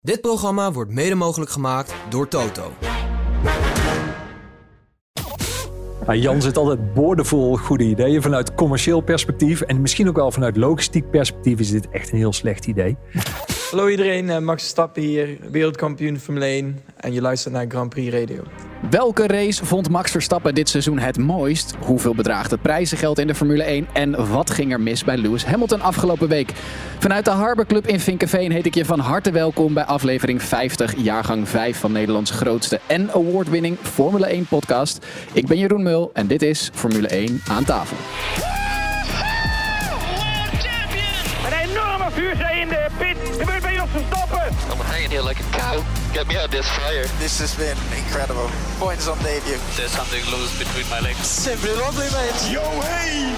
Dit programma wordt mede mogelijk gemaakt door Toto. Ja, Jan zit altijd boordevol goede ideeën vanuit commercieel perspectief. En misschien ook wel vanuit logistiek perspectief is dit echt een heel slecht idee. Hallo iedereen, eh, Max Verstappen hier, wereldkampioen Formule 1 en je luistert naar Grand Prix Radio. Welke race vond Max Verstappen dit seizoen het mooist? Hoeveel bedraagt het prijzengeld in de Formule 1? En wat ging er mis bij Lewis Hamilton afgelopen week? Vanuit de Harbor Club in Vinkenveen heet ik je van harte welkom bij aflevering 50, jaargang 5 van Nederlands grootste en award-winning Formule 1 podcast. Ik ben Jeroen Mul en dit is Formule 1 aan tafel. Een enorme vuurzee in de pit. Gebeurt bij ons Verstappen. I'm hanging here like a cow. Get me out of this fire. This has been incredible. Points on debut. There's something loose between my legs. Simply lovely, mate. Yo hey,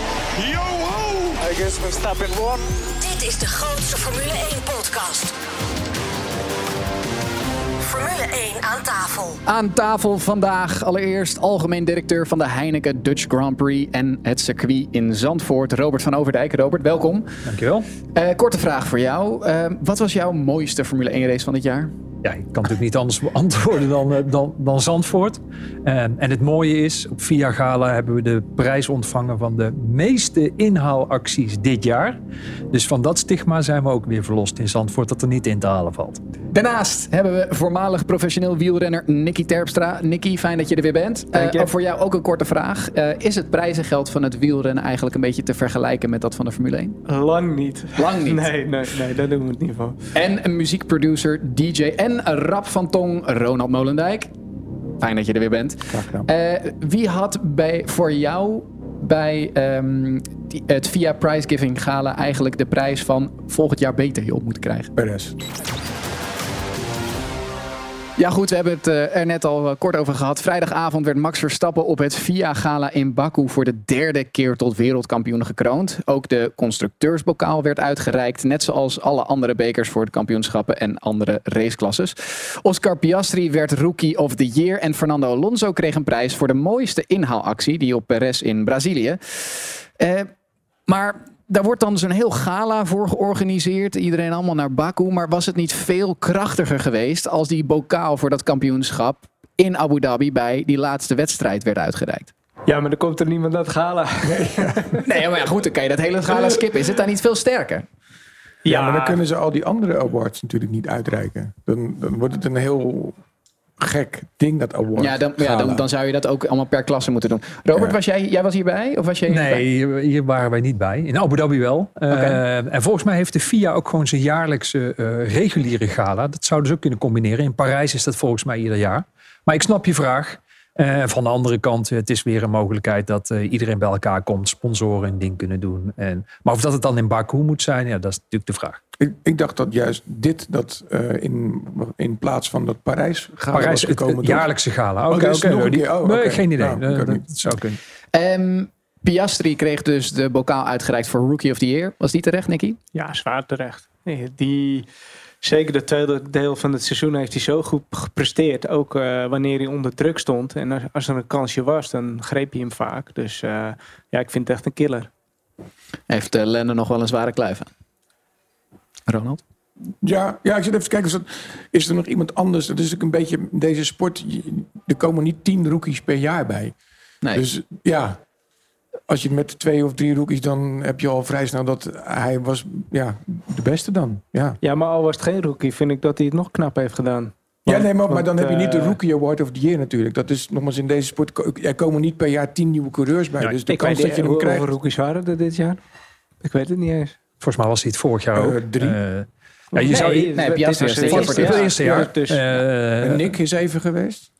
yo ho. I guess Verstappen won. Dit is de grootste Formule 1 podcast. Formule 1 aan tafel. Aan tafel vandaag allereerst algemeen directeur van de Heineken Dutch Grand Prix en het circuit in Zandvoort, Robert van Overdijk. Robert, welkom. Dankjewel. Eh, korte vraag voor jou. Eh, wat was jouw mooiste Formule 1 race van dit jaar? Ja, ik kan natuurlijk niet anders beantwoorden dan, eh, dan, dan Zandvoort. Eh, en het mooie is, op Via Gala hebben we de prijs ontvangen van de meeste inhaalacties dit jaar. Dus van dat stigma zijn we ook weer verlost in Zandvoort dat er niet in te halen valt. Daarnaast hebben we voormalig professioneel wielrenner Nicky Terpstra. Nicky, fijn dat je er weer bent. Dank je. Eh, voor jou ook een korte vraag. Eh, is het prijzengeld van het wielrennen eigenlijk een beetje te vergelijken met dat van de Formule 1? Lang niet. Lang niet. Nee, nee, nee, daar doen we het niet van. En een muziekproducer, DJ en rap van tong, Ronald Molendijk. Fijn dat je er weer bent. Eh, wie had bij, voor jou bij ehm, die- het Via Prize Giving Gala eigenlijk de prijs van volgend jaar beter je op moeten krijgen? Perez. Ja goed, we hebben het eh, er net al eh, kort over gehad. Vrijdagavond werd Max Verstappen op het VIA Gala in Baku voor de derde keer tot wereldkampioen gekroond. Ook de constructeursbokaal werd uitgereikt, net zoals alle andere bekers voor de kampioenschappen en andere raceklasses. Oscar Piastri werd Rookie of the Year en Fernando Alonso kreeg een prijs voor de mooiste inhaalactie, die op Perez in Brazilië. Eh, maar daar wordt dan zo'n heel gala voor georganiseerd. Iedereen allemaal naar Baku. Maar was het niet veel krachtiger geweest als die bokaal voor dat kampioenschap in Abu Dhabi bij die laatste wedstrijd werd uitgereikt? Ja, maar dan komt er niemand naar het gala. Nee, maar ja, goed, dan kan je dat hele gala skippen. Is het daar niet veel sterker? Ja, maar dan kunnen ze al die andere awards natuurlijk niet uitreiken. Dan, dan wordt het een heel gek ding, dat award. Ja, dan, ja dan, dan zou je dat ook allemaal per klasse moeten doen. Robert, Ja. was jij, jij was hierbij? Of was jij? Nee, hier, hier waren wij niet bij. In Abu Dhabi wel. Eh, en volgens mij heeft de FIA ook gewoon zijn jaarlijkse eh, reguliere gala. Dat zouden ze ook kunnen combineren. In Parijs is dat volgens mij ieder jaar. Maar ik snap je vraag. Eh, van de andere kant, eh, het is weer een mogelijkheid dat eh, iedereen bij elkaar komt, sponsoren een ding kunnen doen. En, maar of dat het dan in Baku moet zijn, ja, dat is natuurlijk de vraag. Ik, ik dacht dat juist dit, dat eh, in, in plaats van dat Parijs gala Parijs, was het, gekomen. het toch? jaarlijkse gala. Oh, Oké, Die- keer. Oh, nee, geen idee. Nou, dat zou kunnen. Ehm, Piastri kreeg dus de bokaal uitgereikt voor Rookie of the Year. Was die terecht, Nicky? Ja, zwaar terecht. Nee, die, zeker de tweede deel van het seizoen heeft hij zo goed gepresteerd. Ook eh, wanneer hij onder druk stond. En als, als er een kansje was, dan greep hij hem vaak. Dus eh, ja, ik vind het echt een killer. Heeft uh, Lenne nog wel een zware kluif aan? Ronald? Ja, ja, ik zit even te kijken. Is, dat, is er nog iemand anders? Dat is ook een beetje deze sport. Er komen niet tien rookies per jaar bij. Nee. Dus ja, als je met twee of drie rookies, dan heb je al vrij snel dat hij was ja, de beste dan. Ja, Ja, maar al was het geen rookie, vind ik dat hij het nog knap heeft gedaan. ja nee, maar, maar dan heb je niet de eh, Rookie Award of the Year natuurlijk. Dat is nogmaals in deze sport. Er komen niet per jaar tien nieuwe coureurs bij. Ja, dus de Ik kans weet dat je hem hoe- hoeveel krijgt. rookies waren er dit jaar? Ik weet het niet eens. Volgens mij was hij het vorig jaar ook. Eh, drie. Eh, ja, je zou, nee, nee, het jaar. eerste jaar. Dus, En Nick is even geweest.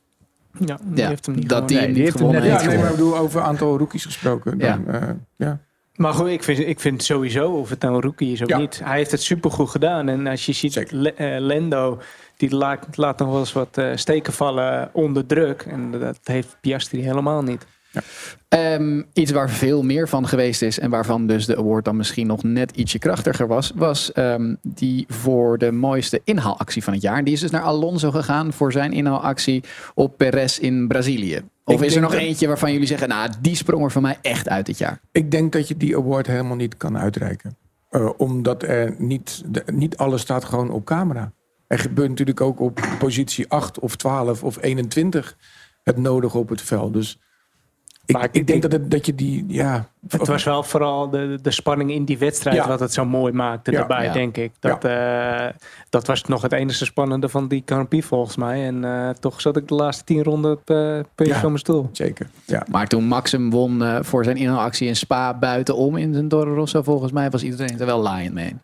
Ja, die Ja, heeft hem niet dat gewonnen. die Nee, hem die niet heeft hem net Ja, nee, maar gewonnen. ik bedoel over aantal rookies gesproken. Dan, ja. ja. Maar goed, ik vind, ik vind sowieso, of het nou een rookie is of Ja. niet, hij heeft het supergoed gedaan. En als je ziet. Le- eh, Lendo, die laat, laat nog wel eens wat eh, steken vallen onder druk. En dat heeft Piastri helemaal niet. Ehm, iets waar veel meer van geweest is en waarvan dus de award dan misschien nog net ietsje krachtiger was, was ehm, die voor de mooiste inhaalactie van het jaar. Die is dus naar Alonso gegaan voor zijn inhaalactie op Perez in Brazilië. Of Ik is er nog dat- eentje waarvan jullie zeggen, nou die sprong er voor mij echt uit dit jaar? Ik denk dat je die award helemaal niet kan uitreiken. Eh, omdat er niet, de- niet alles staat gewoon op camera. er gebeurt natuurlijk ook op positie 8 of 12 of 21 het nodige op het veld. Dus ik, Maar ik, ik- denk dat, het, dat je die, ja... Het was wel vooral de, de spanning in die wedstrijd Ja. wat het zo mooi maakte Ja. daarbij, Ja. denk ik. Dat, eh, dat was nog het enige spannende van die Grand Prix volgens mij. En eh, toch zat ik de laatste tien ronden op eh puntje van mijn stoel. Zeker, ja. Maar toen Max hem won eh, voor zijn inhaalactie in Spa buitenom in zijn Toro Rosso, volgens mij was iedereen er wel lion mee.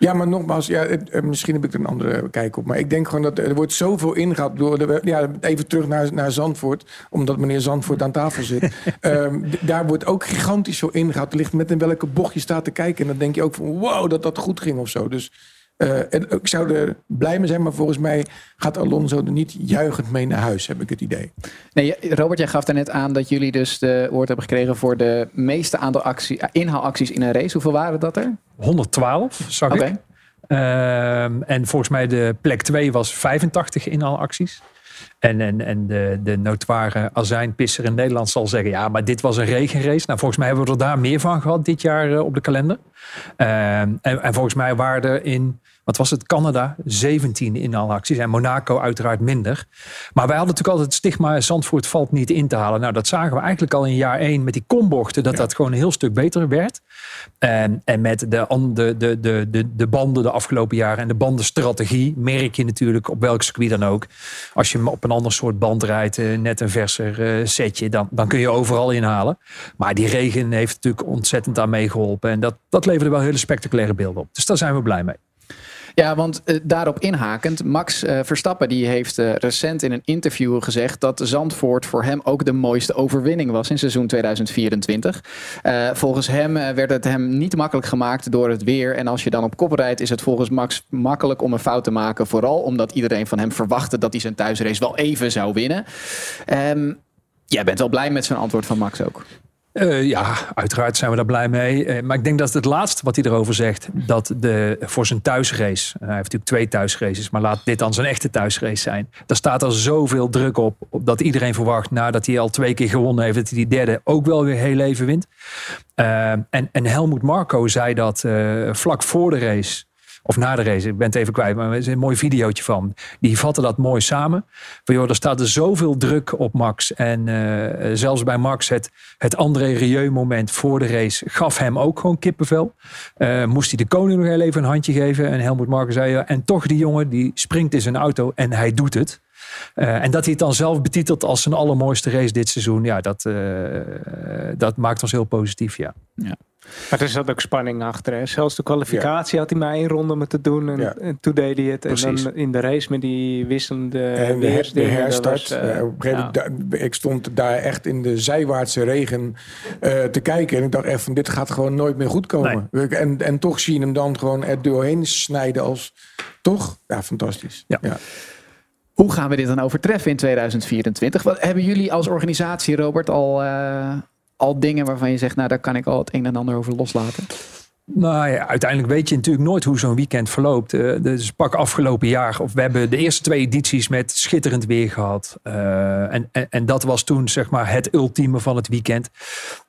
Ja, maar nogmaals, ja, het- eh, misschien heb ik er een andere kijk op. Maar ik denk gewoon dat er wordt zoveel ingehaald. Door de, ja, even terug naar, naar Zandvoort, omdat meneer Zandvoort aan tafel zit. Ehm, daar wordt ook gigantisch veel ingehaald. Er ligt met in welke bocht je staat te kijken. En dan denk je ook van wow, dat dat goed ging of zo. Dus eh, en ik zou er blij mee zijn, maar volgens mij gaat Alonso er niet juichend mee naar huis, heb ik het idee. Nee, Robert, jij gaf net aan dat jullie dus de woord hebben gekregen voor de meeste aantal actie, inhaalacties in een race. Hoeveel waren dat er? 112 zag Oké. ik. Ehm, en volgens mij de plek 2 was 85 inhaalacties. En, en, en de, de notoire azijnpisser in Nederland zal zeggen... ja, maar dit was een regenrace. Nou, volgens mij hebben we er daar meer van gehad dit jaar eh, op de kalender. Ehm, en, en volgens mij waren er in, wat was het, Canada 17 inhaalacties. En Monaco uiteraard minder. Maar wij hadden natuurlijk altijd het stigma... Zandvoort valt niet in te halen. Nou, dat zagen we eigenlijk al in jaar 1 met die kombochten... dat dat gewoon een heel stuk beter werd. En, en met de, de, de, de, de, de banden de afgelopen jaren en de bandenstrategie merk je natuurlijk op welk circuit dan ook. Als je hem op een ander soort band rijdt, eh, net een verser eh, setje, dan, dan kun je overal inhalen. Maar die regen heeft natuurlijk ontzettend aan meegeholpen. En dat, dat leverde wel hele spectaculaire beelden op. Dus daar zijn we blij mee. Ja, want eh, daarop inhakend, Max eh, Verstappen die heeft eh, recent in een interview gezegd dat Zandvoort voor hem ook de mooiste overwinning was in seizoen 2024. Eh, volgens hem werd het hem niet makkelijk gemaakt door het weer. En als je dan op kop rijdt, is het volgens Max makkelijk om een fout te maken. Vooral omdat iedereen van hem verwachtte dat hij zijn thuisrace wel even zou winnen. Ehm, jij bent wel blij met zo'n antwoord van Max ook. Eh, ja, uiteraard zijn we daar blij mee. Eh, maar ik denk dat het laatste wat hij erover zegt, dat de, voor zijn thuisrace, eh, hij heeft natuurlijk twee thuisraces, maar laat dit dan zijn echte thuisrace zijn. Daar staat er zoveel druk op, op dat iedereen verwacht, nadat hij al twee keer gewonnen heeft, dat hij die derde ook wel weer heel even wint. En, en Helmoet Marco zei dat vlak voor de race. Of na de race, ik ben het even kwijt, maar er is een mooi videootje van. Die vatten dat mooi samen. Van, joh, er staat er zoveel druk op Max. En eh, zelfs bij Max, het, het André Rieu moment voor de race gaf hem ook gewoon kippenvel. Eh, moest hij de koning nog even een handje geven. En Helmut Marko zei, ja, en toch die jongen, die springt in zijn auto en hij doet het. Eh, en dat hij het dan zelf betitelt als zijn allermooiste race dit seizoen. Ja, dat, dat maakt ons heel positief, ja. Maar er zat ook spanning achter. Hè. Zelfs de kwalificatie had hij maar één ronde moeten doen. En, Ja. en toen deed hij het. En dan in de race met die wisselende En de, her- herstart. was, eh, op een gegeven moment, ik stond daar echt in de zijwaartse regen eh, te kijken. En ik dacht echt van dit gaat gewoon nooit meer goed komen. En, en toch zie je hem dan gewoon er doorheen snijden als... Toch? Ja, fantastisch. Ja. Hoe gaan we dit dan overtreffen in 2024? Wat hebben jullie als organisatie, Robert, al, eh, al dingen waarvan je zegt, nou daar kan ik al het een en ander over loslaten? Nou ja, uiteindelijk weet je natuurlijk nooit hoe zo'n weekend verloopt. Eh, dus pak afgelopen jaar, of we hebben de eerste twee edities met schitterend weer gehad. Eh, en, en, dat was toen zeg maar het ultieme van het weekend.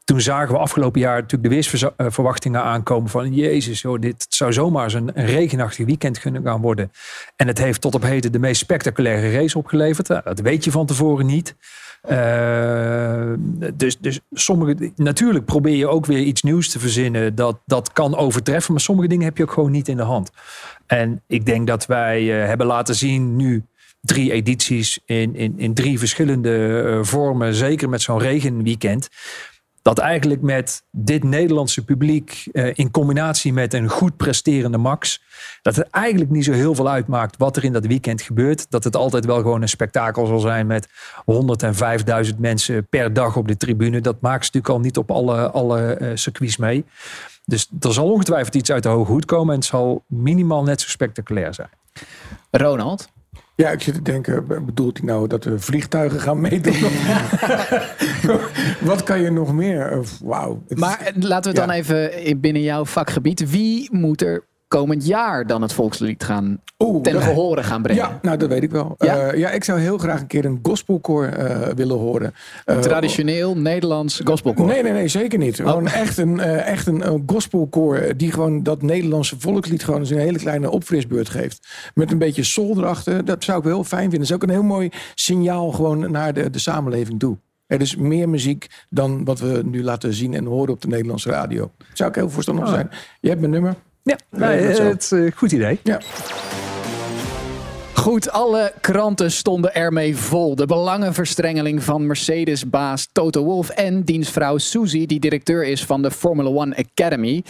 Toen zagen we afgelopen jaar natuurlijk de weersverwachtingen aankomen van Jezus, joh, dit zou zomaar een, een regenachtig weekend kunnen gaan worden. En het heeft tot op heden de meest spectaculaire race opgeleverd. Nou, dat weet je van tevoren niet. Eh, dus, dus sommige, natuurlijk probeer je ook weer iets nieuws te verzinnen dat, dat kan overtreffen. Maar sommige dingen heb je ook gewoon niet in de hand. En ik denk dat wij eh, hebben laten zien nu drie edities in, in, in drie verschillende eh, vormen. Zeker met zo'n regenweekend. Dat eigenlijk met dit Nederlandse publiek eh, in combinatie met een goed presterende Max. Dat het eigenlijk niet zo heel veel uitmaakt wat er in dat weekend gebeurt. Dat het altijd wel gewoon een spektakel zal zijn met 105.000 mensen per dag op de tribune. Dat maakt ze natuurlijk al niet op alle, alle eh, circuits mee. Dus er zal ongetwijfeld iets uit de hoge hoed komen. En het zal minimaal net zo spectaculair zijn. Ronald? Ja, ik zit te denken, bedoelt hij nou dat we vliegtuigen gaan meedoen? Wat kan je nog meer? Eh, Wauw. Maar eh, laten we het Ja. dan even in- binnen jouw vakgebied. Wie moet er komend jaar dan het volkslied gaan Oeh, ten dat- gehore gaan brengen? Ja, nou dat weet ik wel. Ja? Ja, ja ik zou heel graag een keer een gospelkoor eh, willen horen. Eh, Traditioneel Nederlands gospelkoor. Nee, nee, nee, zeker niet. Gewoon echt een, eh, echt een eh, gospelkoor eh, die gewoon dat Nederlandse volkslied gewoon eens een hele kleine opfrisbeurt geeft. Met een beetje soul erachter. Dat zou ik wel heel fijn vinden. Dat is ook een heel mooi signaal gewoon naar de, de samenleving toe. Er is meer muziek dan wat we nu laten zien en horen op de Nederlandse radio. Zou ik heel voorstander van zijn. Je hebt mijn nummer. Ja, nee, zo. het is een goed idee. Ja. Goed, alle kranten stonden ermee vol. De belangenverstrengeling van Mercedes-baas Toto Wolff en dienstvrouw Suzy, die directeur is van de Formula One Academy.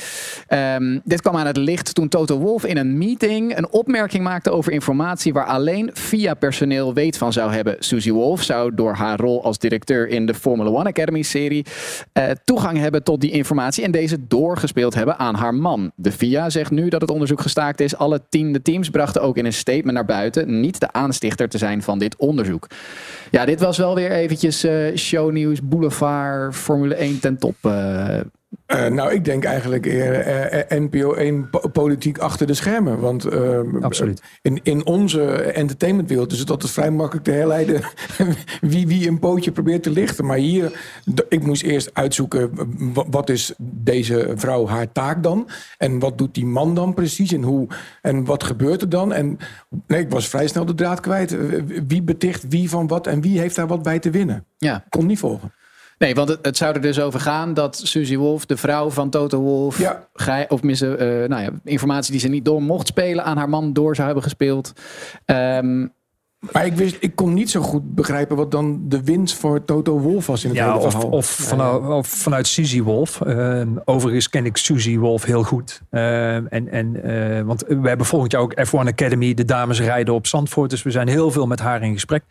Ehm, dit kwam aan het licht toen Toto Wolff in een meeting een opmerking maakte over informatie waar alleen VIA-personeel weet van zou hebben. Suzy Wolff zou door haar rol als directeur in de Formula One Academy-serie eh, toegang hebben tot die informatie en deze doorgespeeld hebben aan haar man. De FIA zegt nu dat het onderzoek gestaakt is. Alle tiende teams brachten ook in een statement naar buiten niet de aanstichter te zijn van dit onderzoek. Ja, dit was wel weer eventjes eh, shownieuws, boulevard, Formule 1 ten top. Eh. Nou, ik denk eigenlijk eh, eh, NPO 1 po- politiek achter de schermen. Want Absoluut. In, in onze entertainmentwereld is het altijd vrij makkelijk te herleiden wie, wie een pootje probeert te lichten. Maar hier, ik moest eerst uitzoeken wat is deze vrouw haar taak dan? En wat doet die man dan precies? En, hoe, en wat gebeurt er dan? En nee, ik was vrij snel de draad kwijt. Wie beticht wie van wat en wie heeft daar wat bij te winnen? ja. Kon niet volgen. Nee, want het, het zou er dus over gaan dat Suzy Wolf, de vrouw van Toto Wolf, Ja. gij- of missen, eh, nou ja, informatie die ze niet door mocht spelen aan haar man door zou hebben gespeeld. Ehm, Maar ik, wist, ik kon niet zo goed begrijpen wat dan de winst voor Toto Wolff was in het Ja, hele of, verhaal. of, vanuit, of vanuit Suzy Wolf. Ehm, overigens ken ik Suzy Wolf heel goed. Ehm, en, en, eh, want we hebben volgend jaar ook F1 Academy. De dames rijden op Zandvoort. Dus we zijn heel veel met haar in gesprek.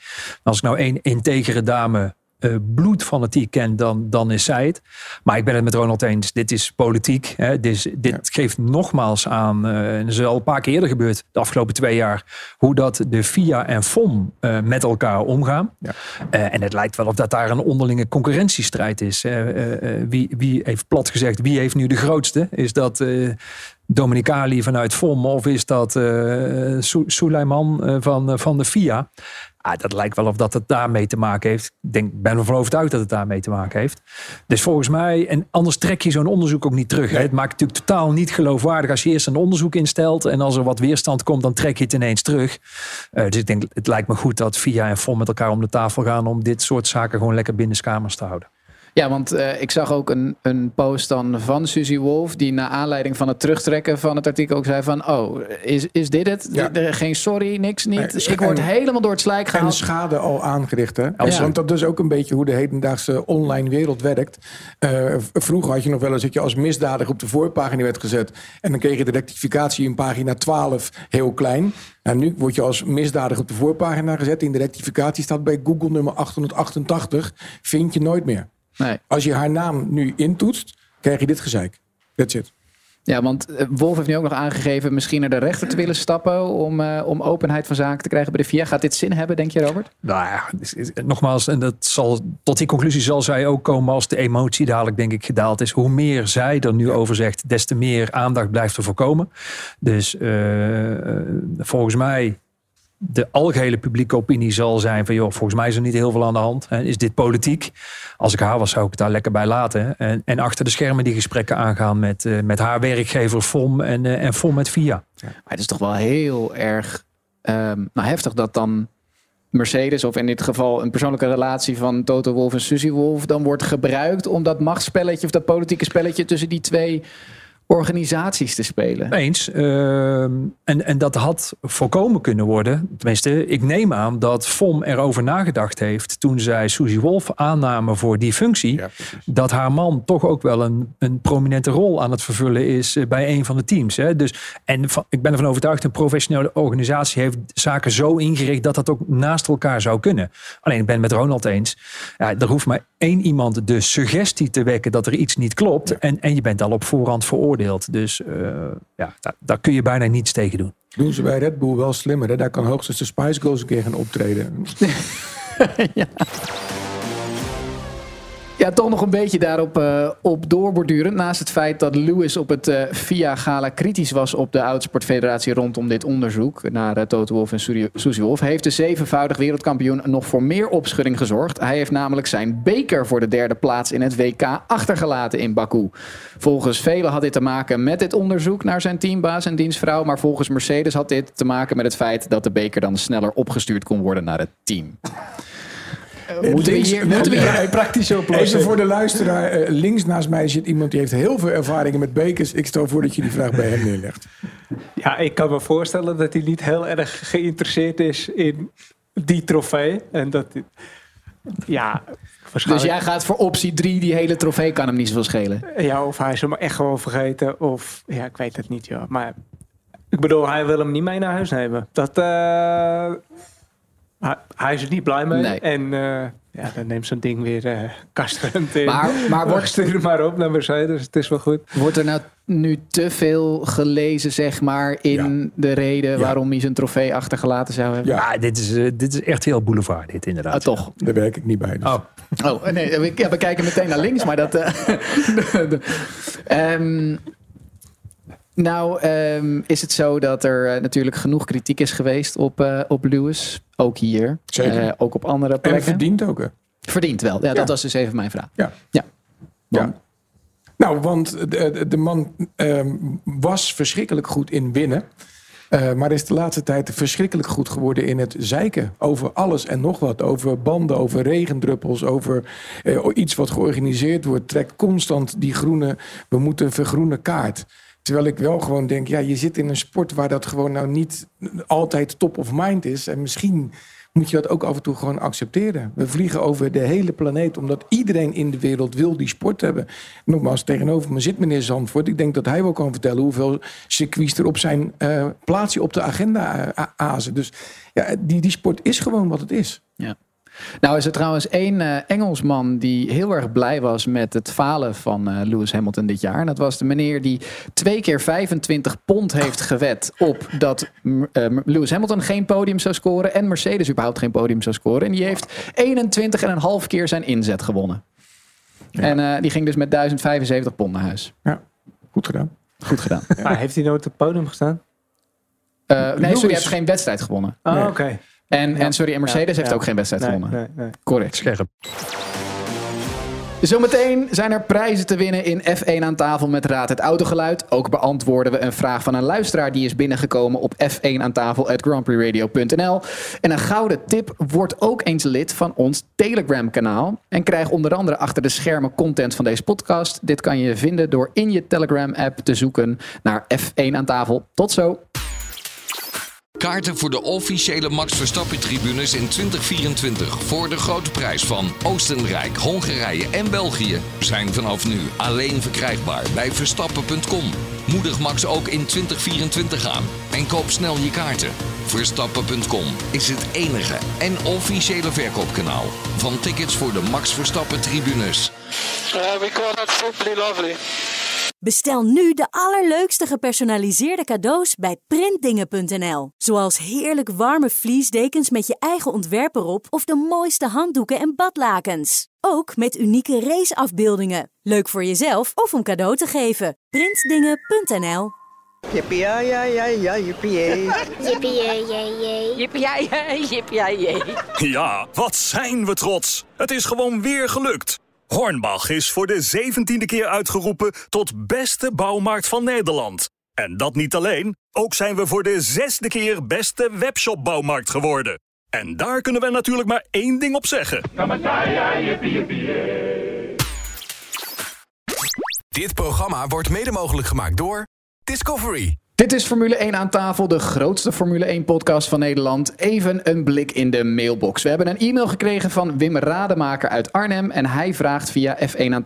Als ik nou één integere dame eh bloedfanatiek ken, dan, dan is zij het. Maar ik ben het met Ronald eens. Dit is politiek. Hè. Dit, is- dit geeft nogmaals aan, eh, en dat is al een paar keer eerder gebeurd de afgelopen twee jaar, hoe dat de FIA en FOM eh, met elkaar omgaan. Ja. En het lijkt wel of dat daar een onderlinge concurrentiestrijd is. Wie, wie heeft plat gezegd, wie heeft nu de grootste? Is dat Dominicali vanuit FOM of is dat Suleiman eh, van, van de FIA? Ah, dat lijkt wel of dat het daarmee te maken heeft. Ik denk, ben ervan overtuigd dat het daarmee te maken heeft. Dus volgens mij, en anders trek je zo'n onderzoek ook niet terug. hè. Het maakt het natuurlijk totaal niet geloofwaardig als je eerst een onderzoek instelt en als er wat weerstand komt, dan trek je het ineens terug. Eh, dus ik denk, het lijkt me goed dat VIA en FOM met elkaar om de tafel gaan om dit soort zaken gewoon lekker binnenskamers te houden. Ja, want eh, ik zag ook een, een post dan van Suzy Wolf... die na aanleiding van het terugtrekken van het artikel ook zei van... oh, is, is dit het? Ja. Geen sorry, niks, niet. Nee, ik word en- helemaal door het slijk En gehaald. schade al aangericht. Hè? Ja. Want dat is ook een beetje hoe de hedendaagse online wereld werkt. Eh, vroeger had je nog wel eens dat je als misdadiger op de voorpagina werd gezet. En dan kreeg je de rectificatie in pagina 12 heel klein. En nu word je als misdadiger op de voorpagina gezet. In de rectificatie staat bij Google nummer 888. Vind je nooit meer. Nee. Als je haar naam nu intoetst, krijg je dit gezeik. That's it. Ja, want eh, Wolf heeft nu ook nog aangegeven... misschien naar de rechter te willen stappen... om, eh, om openheid van zaken te krijgen bij de VIA. Gaat dit zin hebben, denk je, Robert? Nou ja, nogmaals, en dat zal, tot die conclusie zal zij ook komen als de emotie dadelijk denk ik gedaald is. Hoe meer zij er nu over zegt, des te meer aandacht blijft er voorkomen. Dus eh, volgens mij, de algehele publieke opinie zal zijn van joh, volgens mij is er niet heel veel aan de hand. Is dit politiek? Als ik haar was, zou ik het daar lekker bij laten. En, en achter de schermen die gesprekken aangaan met, eh, met haar werkgever FOM en, eh, en FOM met VIA. Maar het is toch wel heel erg ehm, nou, heftig dat dan Mercedes, of in dit geval een persoonlijke relatie van Toto Wolff en Suzy Wolff, dan wordt gebruikt om dat machtsspelletje of dat politieke spelletje tussen die twee organisaties te spelen. Eens. Ehm, en, en dat had voorkomen kunnen worden. Tenminste, ik neem aan dat FOM erover nagedacht heeft toen zij Suzy Wolf aannamen voor die functie. dat haar man toch ook wel een, een prominente rol aan het vervullen is eh, bij een van de teams. Hè. Dus, en van- ik ben ervan overtuigd, een professionele organisatie heeft zaken zo ingericht dat dat ook naast elkaar zou kunnen. Alleen ik ben het met Ronald eens. Ja, er hoeft maar één iemand de suggestie te wekken dat er iets niet klopt. En, en je bent al op voorhand veroordeeld. Dus eh, ja, daar, daar kun je bijna niets tegen doen. Doen ze bij Red Bull wel slimmer. Hè? Daar kan hoogstens de Spice Girls een keer gaan optreden. Ja, toch nog een beetje daarop uh, op doorborduren. Naast het feit dat Lewis op het uh, VIA-gala kritisch was op de Autosportfederatie rondom dit onderzoek naar uh, Toto Wolff en Susie Wolff, heeft de zevenvoudig wereldkampioen nog voor meer opschudding gezorgd. Hij heeft namelijk zijn beker voor de derde plaats in het WK achtergelaten in Baku. Volgens velen had dit te maken met dit onderzoek naar zijn teambaas en dienstvrouw, maar volgens Mercedes had dit te maken met het feit dat de beker dan sneller opgestuurd kon worden naar het team. Uh, moeten we hier, moeten we hier een praktische oplossing? Even voor de luisteraar. Uh, links naast mij zit iemand die heeft heel veel ervaringen met bekers. Ik stel voor dat je die vraag bij hem neerlegt. Ja, ik kan me voorstellen dat hij niet heel erg geïnteresseerd is in die trofee. En dat... Ja, dus jij gaat voor optie 3, die hele trofee kan hem niet zoveel schelen. Ja, of hij is hem echt gewoon vergeten. Of ja, ik weet het niet, ja. Maar ik bedoel, hij wil hem niet mee naar huis nemen. Dat, uh, hij, hij, is er niet blij mee. Nee. En uh, ja, dan neemt zo'n ding weer uh, kastrend in. Maar, maar wordt, stuur maar op naar Mercedes. Het is wel goed. Wordt er nou nu te veel gelezen, zeg maar, in ja. de reden ja. waarom hij zijn trofee achtergelaten zou hebben? Ja, dit, is, uh, dit is echt heel boulevard, dit inderdaad. Ah, toch? Daar werk ik niet bij. Dus. Oh. oh, nee, we, we, kijken meteen naar links, maar dat... um, nou, um, is het zo dat er uh, natuurlijk genoeg kritiek is geweest op, uh, op Lewis. Ook hier. Zeker. Uh, ook op andere plekken. En verdient ook. Hè? Verdient wel. Ja, ja, dat was dus even mijn vraag. Ja. ja. ja. Nou, want de, de man um, was verschrikkelijk goed in winnen. Uh, maar is de laatste tijd verschrikkelijk goed geworden in het zeiken. Over alles en nog wat. Over banden, over regendruppels, over uh, iets wat georganiseerd wordt. Trekt constant die groene, we moeten vergroenen kaart. Terwijl ik wel gewoon denk, ja, je zit in een sport waar dat gewoon nou niet altijd top of mind is. En misschien moet je dat ook af en toe gewoon accepteren. We vliegen over de hele planeet omdat iedereen in de wereld wil die sport hebben. Nogmaals, tegenover me zit meneer Zandvoort. Ik denk dat hij wel kan vertellen hoeveel circuits er op zijn uh, plaatsje op de agenda uh, azen. Dus ja, die, die sport is gewoon wat het is. Ja. Nou is er trouwens één uh, Engelsman die heel erg blij was met het falen van uh, Lewis Hamilton dit jaar. En dat was de meneer die twee keer 25 pond heeft gewet op dat uh, Lewis Hamilton geen podium zou scoren en Mercedes überhaupt geen podium zou scoren. En die heeft 21,5 keer zijn inzet gewonnen. Ja. En die ging dus met 1075 pond naar huis. Ja, goed gedaan. Goed gedaan. Ja. Maar heeft hij nooit op het podium gestaan? nee, sorry, hij heeft geen wedstrijd gewonnen. Oh, nee. oké. Okay. En, ja. en sorry, en Mercedes ja, heeft ja. ook geen wedstrijd nee, gewonnen. Nee, nee. Correct. Scherp. Zometeen zijn er prijzen te winnen in F1 aan tafel met Raad het Autogeluid. Ook beantwoorden we een vraag van een luisteraar die is binnengekomen op F1 aan tafel at grandprixradio.nl. En een gouden tip wordt ook eens lid van ons Telegram kanaal. En krijg onder andere achter de schermen content van deze podcast. Dit kan je vinden door in je Telegram app te zoeken naar F1 aan tafel. Tot zo! Kaarten voor de officiële Max Verstappen-tribunes in 2024 voor de grote prijs van Oostenrijk, Hongarije en België zijn vanaf nu alleen verkrijgbaar bij Verstappen.com. Moedig Max ook in 2024 aan en koop snel je kaarten. Verstappen.com is het enige en officiële verkoopkanaal van tickets voor de Max Verstappen-tribunes. Uh, we call that simply lovely. Bestel nu de allerleukste gepersonaliseerde cadeaus bij printdingen.nl. Zoals heerlijk warme vliesdekens met je eigen ontwerp erop of de mooiste handdoeken en badlakens. Ook met unieke raceafbeeldingen. Leuk voor jezelf of om cadeau te geven. Printdingen.nl Jippie ja ja ja ja jippie Jippie jee jee Jippie ja jippie Ja, wat zijn we trots. Het is gewoon weer gelukt. Hornbach is voor de zeventiende keer uitgeroepen tot beste bouwmarkt van Nederland. En dat niet alleen, ook zijn we voor de zesde keer beste webshopbouwmarkt geworden. En daar kunnen we natuurlijk maar één ding op zeggen. Dit programma wordt mede mogelijk gemaakt door Discovery. Dit is Formule 1 aan tafel, de grootste Formule 1-podcast van Nederland. Even een blik in de mailbox. We hebben een e-mail gekregen van Wim Rademaker uit Arnhem. En hij vraagt via f1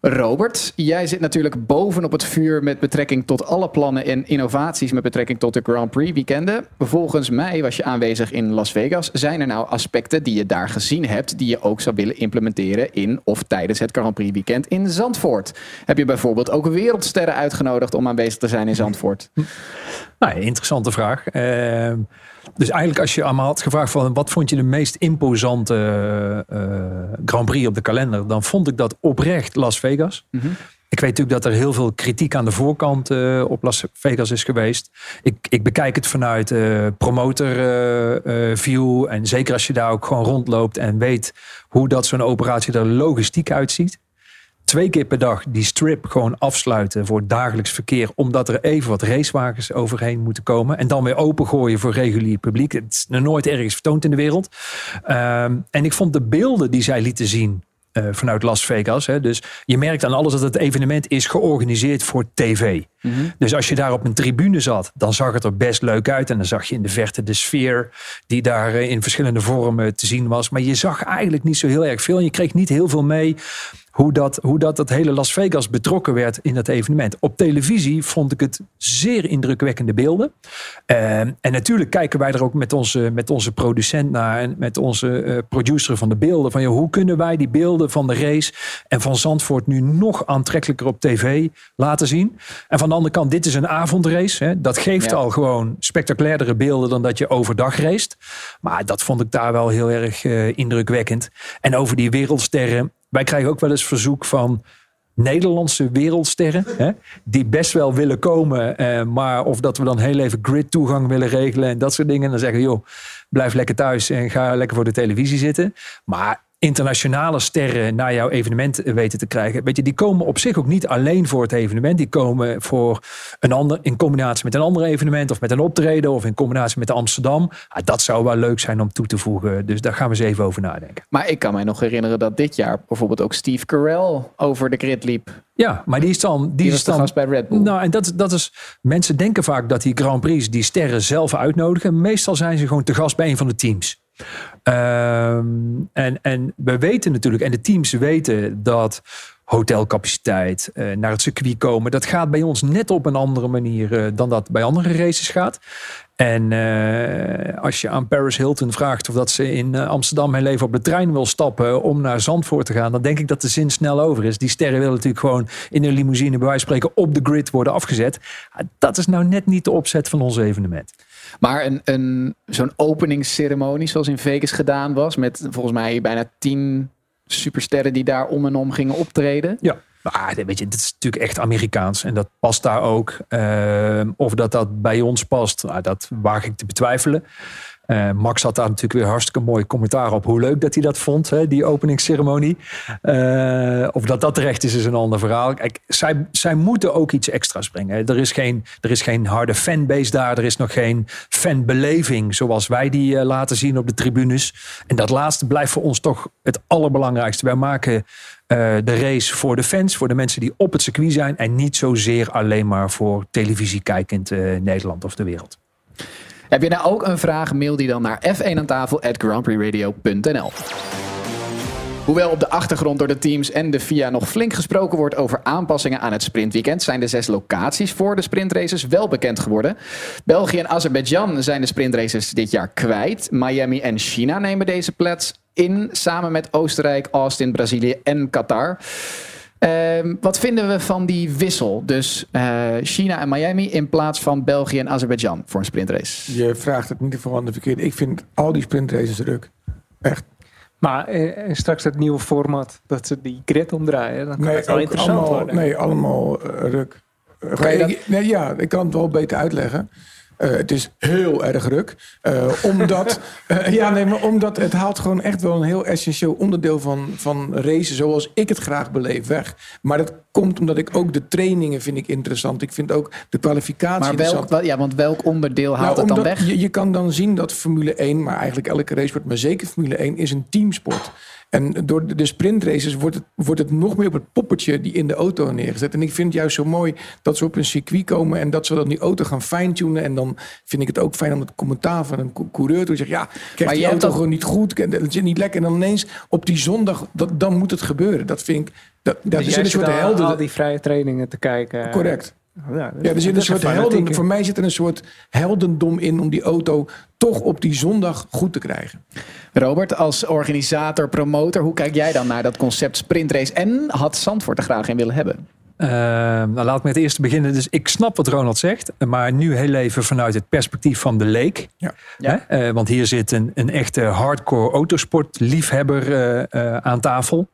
Robert, jij zit natuurlijk bovenop het vuur met betrekking tot alle plannen en innovaties met betrekking tot de Grand Prix weekenden. Volgens mij was je aanwezig in Las Vegas. Zijn er nou aspecten die je daar gezien hebt die je ook zou willen implementeren in of tijdens het Grand Prix weekend in Zandvoort? Heb je bijvoorbeeld ook wereldsterren uitgenodigd om aanwezig te zijn in Zandvoort? Nou, interessante vraag. Uh, dus eigenlijk als je allemaal had gevraagd van wat vond je de meest imposante uh, Grand Prix op de kalender, dan vond ik dat oprecht Las Vegas. Mm -hmm. Ik weet natuurlijk dat er heel veel kritiek aan de voorkant uh, op Las Vegas is geweest. Ik, ik bekijk het vanuit uh, promoter uh, view. En zeker als je daar ook gewoon rondloopt en weet hoe dat zo'n operatie er logistiek uitziet twee keer per dag die strip gewoon afsluiten voor dagelijks verkeer. Omdat er even wat racewagens overheen moeten komen. En dan weer opengooien voor regulier publiek. Het is nog nooit ergens vertoond in de wereld. Um, en ik vond de beelden die zij lieten zien. Uh, vanuit Las Vegas. Hè. Dus je merkt aan alles dat het evenement is georganiseerd voor tv. Mm -hmm. Dus als je daar op een tribune zat, dan zag het er best leuk uit. En dan zag je in de verte de sfeer die daar uh, in verschillende vormen te zien was. Maar je zag eigenlijk niet zo heel erg veel. En je kreeg niet heel veel mee hoe dat, hoe dat het hele Las Vegas betrokken werd in dat evenement. Op televisie vond ik het zeer indrukwekkende beelden. Uh, en natuurlijk kijken wij er ook met onze, met onze producent naar en met onze uh, producer van de beelden. Van, joh, hoe kunnen wij die beelden van de race en van Zandvoort nu nog aantrekkelijker op tv laten zien? En van de andere kant, dit is een avondrace. Hè. Dat geeft ja. al gewoon spectaculairdere beelden dan dat je overdag race. Maar dat vond ik daar wel heel erg uh, indrukwekkend. En over die wereldsterren wij krijgen ook wel eens verzoek van Nederlandse wereldsterren. Hè, die best wel willen komen. Eh, maar of dat we dan heel even grid toegang willen regelen en dat soort dingen. Dan zeggen joh, blijf lekker thuis en ga lekker voor de televisie zitten. Maar internationale sterren naar jouw evenement weten te krijgen. Weet je, die komen op zich ook niet alleen voor het evenement. Die komen voor een ander, in combinatie met een ander evenement of met een optreden of in combinatie met Amsterdam. Ah, dat zou wel leuk zijn om toe te voegen. Dus daar gaan we eens even over nadenken. Maar ik kan mij nog herinneren dat dit jaar bijvoorbeeld ook Steve Carell over de grid liep. Ja, maar die is dan... Die, die is dan gast bij Red Bull. Nou, en dat, dat is... Mensen denken vaak dat die Grand Prix die sterren zelf uitnodigen. Meestal zijn ze gewoon te gast bij een van de teams. Um, en, en we weten natuurlijk, en de teams weten dat hotelcapaciteit, uh, naar het circuit komen, dat gaat bij ons net op een andere manier uh, dan dat bij andere races gaat. En uh, als je aan Paris Hilton vraagt of dat ze in Amsterdam heel even op de trein wil stappen om naar Zandvoort te gaan, dan denk ik dat de zin snel over is. Die sterren willen natuurlijk gewoon in een limousine, bij wijze van spreken, op de grid worden afgezet. Dat is nou net niet de opzet van ons evenement. Maar een, een, zo'n openingsceremonie zoals in Vegas gedaan was, met volgens mij bijna tien supersterren die daar om en om gingen optreden. Ja. Maar weet je, dit is natuurlijk echt Amerikaans en dat past daar ook. Uh, of dat dat bij ons past, nou, dat waag ik te betwijfelen. Uh, Max had daar natuurlijk weer hartstikke mooi commentaar op hoe leuk dat hij dat vond, hè, die openingsceremonie. Uh, of dat dat terecht is, is een ander verhaal. Kijk, zij, zij moeten ook iets extra's brengen. Er is, geen, er is geen harde fanbase daar. Er is nog geen fanbeleving zoals wij die uh, laten zien op de tribunes. En dat laatste blijft voor ons toch het allerbelangrijkste. Wij maken de race voor de fans, voor de mensen die op het circuit zijn. En niet zozeer alleen maar voor televisie kijkend Nederland of de wereld. Heb je nou ook een vraag? Mail die dan naar f1 aan tafel at. Hoewel op de achtergrond door de teams en de FIA nog flink gesproken wordt over aanpassingen aan het sprintweekend, zijn de zes locaties voor de sprintraces wel bekend geworden. België en Azerbeidzjan zijn de sprintraces dit jaar kwijt. Miami en China nemen deze plaats in, samen met Oostenrijk, Austin, Brazilië en Qatar. Uh, wat vinden we van die wissel? Dus uh, China en Miami in plaats van België en Azerbeidzjan voor een sprintrace. Je vraagt het niet voor aan de verkeerde. Ik vind al die sprintraces ruk. Echt. Maar eh, straks het nieuwe format, dat ze die grid omdraaien, dan kan nee, het wel interessant allemaal, worden. Nee, allemaal uh, ruk. Kan je dat... ik, nee, ja, ik kan het wel beter uitleggen. Uh, het is heel erg ruk. Uh, omdat, uh, ja, nee, maar omdat het haalt gewoon echt wel een heel essentieel onderdeel van, van racen zoals ik het graag beleef weg. Maar dat komt omdat ik ook de trainingen vind ik interessant. Ik vind ook de kwalificatie maar welk, interessant. ja, want welk onderdeel haalt nou, het dan weg? Je, je kan dan zien dat Formule 1, maar eigenlijk elke race wordt, maar zeker Formule 1, is een teamsport. En door de- sprintraces wordt het, wordt het nog meer op het poppetje die in de auto neergezet. En ik vind het juist zo mooi dat ze op een circuit komen en dat ze dan die auto gaan fine-tunen. En dan vind ik het ook fijn om het commentaar van een cou- coureur te zeggen: ja, krijgt Maar die je auto gewoon niet goed, het zit niet lekker. En dan ineens op die zondag, dat, dan moet het gebeuren. Dat vind ik. Dat, dat Dus is een soort helden. al die vrije trainingen te kijken. Correct. Ja, Ja, er zit een soort helden. Voor mij zit er een soort heldendom in om die auto toch op die zondag goed te krijgen. Robert, als organisator, promotor, hoe kijk jij dan naar dat concept sprintrace? En had Zandvoort er graag in willen hebben? Uh, nou, laat me het eerst beginnen. Dus ik snap wat Ronald zegt, maar nu heel even vanuit het perspectief van de leek. Ja. Ja. Hè? Uh, want hier zit een, een echte hardcore autosportliefhebber uh, uh, aan tafel.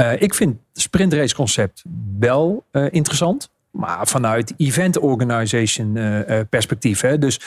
Uh, ik vind het sprintrace concept wel uh, interessant. Maar vanuit event organization uh, perspectief. Hè? Dus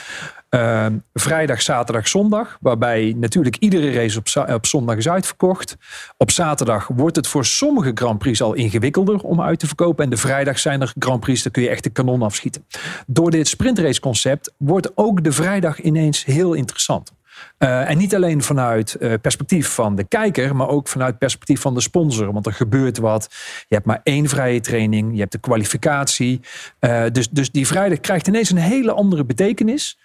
uh, vrijdag, zaterdag, zondag. Waarbij natuurlijk iedere race op, op, zondag is uitverkocht. Op zaterdag wordt het voor sommige Grand Prix al ingewikkelder om uit te verkopen. En de vrijdag zijn er Grand Prix, daar kun je echt de kanon afschieten. Door dit sprintrace concept wordt ook de vrijdag ineens heel interessant. Uh, en niet alleen vanuit uh, perspectief van de kijker, maar ook vanuit perspectief van de sponsor. Want er gebeurt wat. Je hebt maar één vrije training, je hebt de kwalificatie. Uh, dus, dus die vrijdag krijgt ineens een hele andere betekenis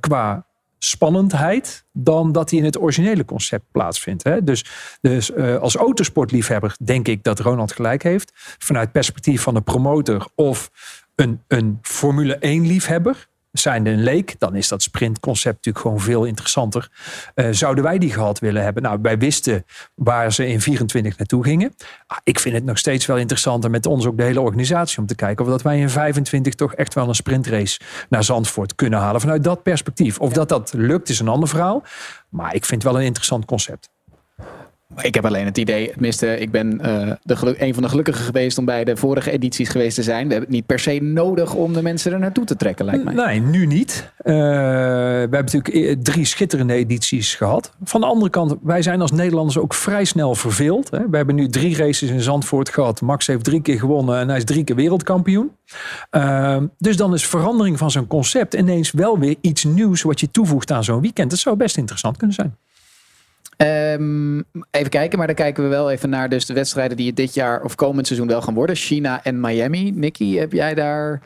qua spannendheid dan dat die in het originele concept plaatsvindt. Hè? Dus, dus als autosportliefhebber denk ik dat Ronald gelijk heeft. Vanuit perspectief van een promotor of een, een Formule 1 liefhebber zijnde een leek, dan is dat sprintconcept natuurlijk gewoon veel interessanter. Uh, zouden wij die gehad willen hebben? Nou, wij wisten waar ze in 24 naartoe gingen. Ah, ik vind het nog steeds wel interessanter met ons ook de hele organisatie om te kijken of dat wij in 25 toch echt wel een sprintrace naar Zandvoort kunnen halen vanuit dat perspectief. Of dat dat lukt is een ander verhaal. Maar ik vind het wel een interessant concept. Ik heb alleen het idee, tenminste, ik ben uh, de een van de gelukkigen geweest om bij de vorige edities geweest te zijn. We hebben het niet per se nodig om de mensen er naartoe te trekken, lijkt mij. Nee, nu niet. Uh, we hebben natuurlijk drie schitterende edities gehad. Van de andere kant, wij zijn als Nederlanders ook vrij snel verveeld. Hè. We hebben nu drie races in Zandvoort gehad. Max heeft drie keer gewonnen en hij is drie keer wereldkampioen. Uh, dus dan is verandering van zo'n concept ineens wel weer iets nieuws wat je toevoegt aan zo'n weekend. Dat zou best interessant kunnen zijn. Um, even kijken, maar dan kijken we wel even naar dus de wedstrijden die het dit jaar of komend seizoen wel gaan worden. China en Miami. Nicky, heb jij daar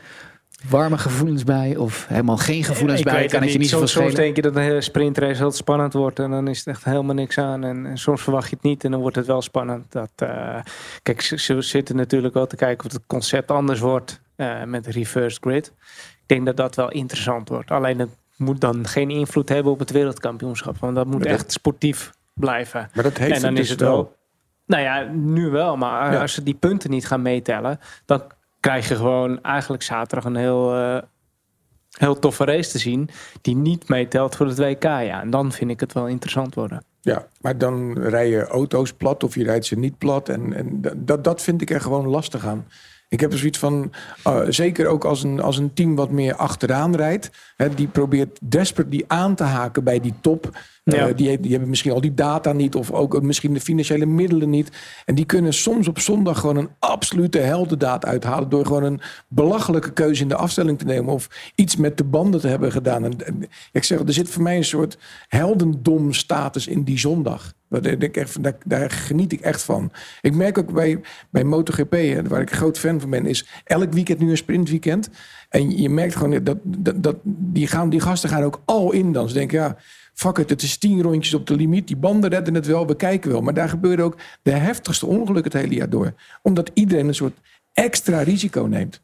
warme gevoelens bij of helemaal geen gevoelens ik bij? Weet kan het je niet soms, soms denk je dat een hele sprintrace heel spannend wordt en dan is het echt helemaal niks aan. En, en soms verwacht je het niet en dan wordt het wel spannend. Dat, uh, kijk, ze, ze, zitten natuurlijk wel te kijken of het concept anders wordt uh, met reverse grid. Ik denk dat dat wel interessant wordt. Alleen het moet dan geen invloed hebben op het wereldkampioenschap. Want dat moet echt sportief blijven. Maar dat heeft en dan het is dus het wel. wel. Nou ja, nu wel. Maar Ja. als ze die punten niet gaan meetellen, dan krijg je gewoon eigenlijk zaterdag een heel, uh, heel toffe race te zien. Die niet meetelt voor het WK. Ja, en dan vind ik het wel interessant worden. Ja, maar dan rijden auto's plat of je rijdt ze niet plat. En, en dat, dat vind ik er gewoon lastig aan. Ik heb er zoiets van, uh, zeker ook als een, als een team wat meer achteraan rijdt. Hè, die probeert desperate die aan te haken bij die top. Ja. Uh, die, die hebben misschien al die data niet of ook misschien de financiële middelen niet. En die kunnen soms op zondag gewoon een absolute heldendaad uithalen. Door gewoon een belachelijke keuze in de afstelling te nemen. Of iets met de banden te hebben gedaan. En, en ik zeg, er zit voor mij een soort heldendom status in die zondag. Ik echt, daar, daar geniet ik echt van. Ik merk ook bij, bij MotoGP, hè, waar ik groot fan van ben, is elk weekend nu een sprintweekend. En je merkt gewoon dat, dat, die, gaan, die gasten gaan ook al in dan. Ze denken, ja, fuck it, het is tien rondjes op de limiet. Die banden redden het wel, we kijken wel. Maar daar gebeuren ook de heftigste ongelukken het hele jaar door. Omdat iedereen een soort extra risico neemt.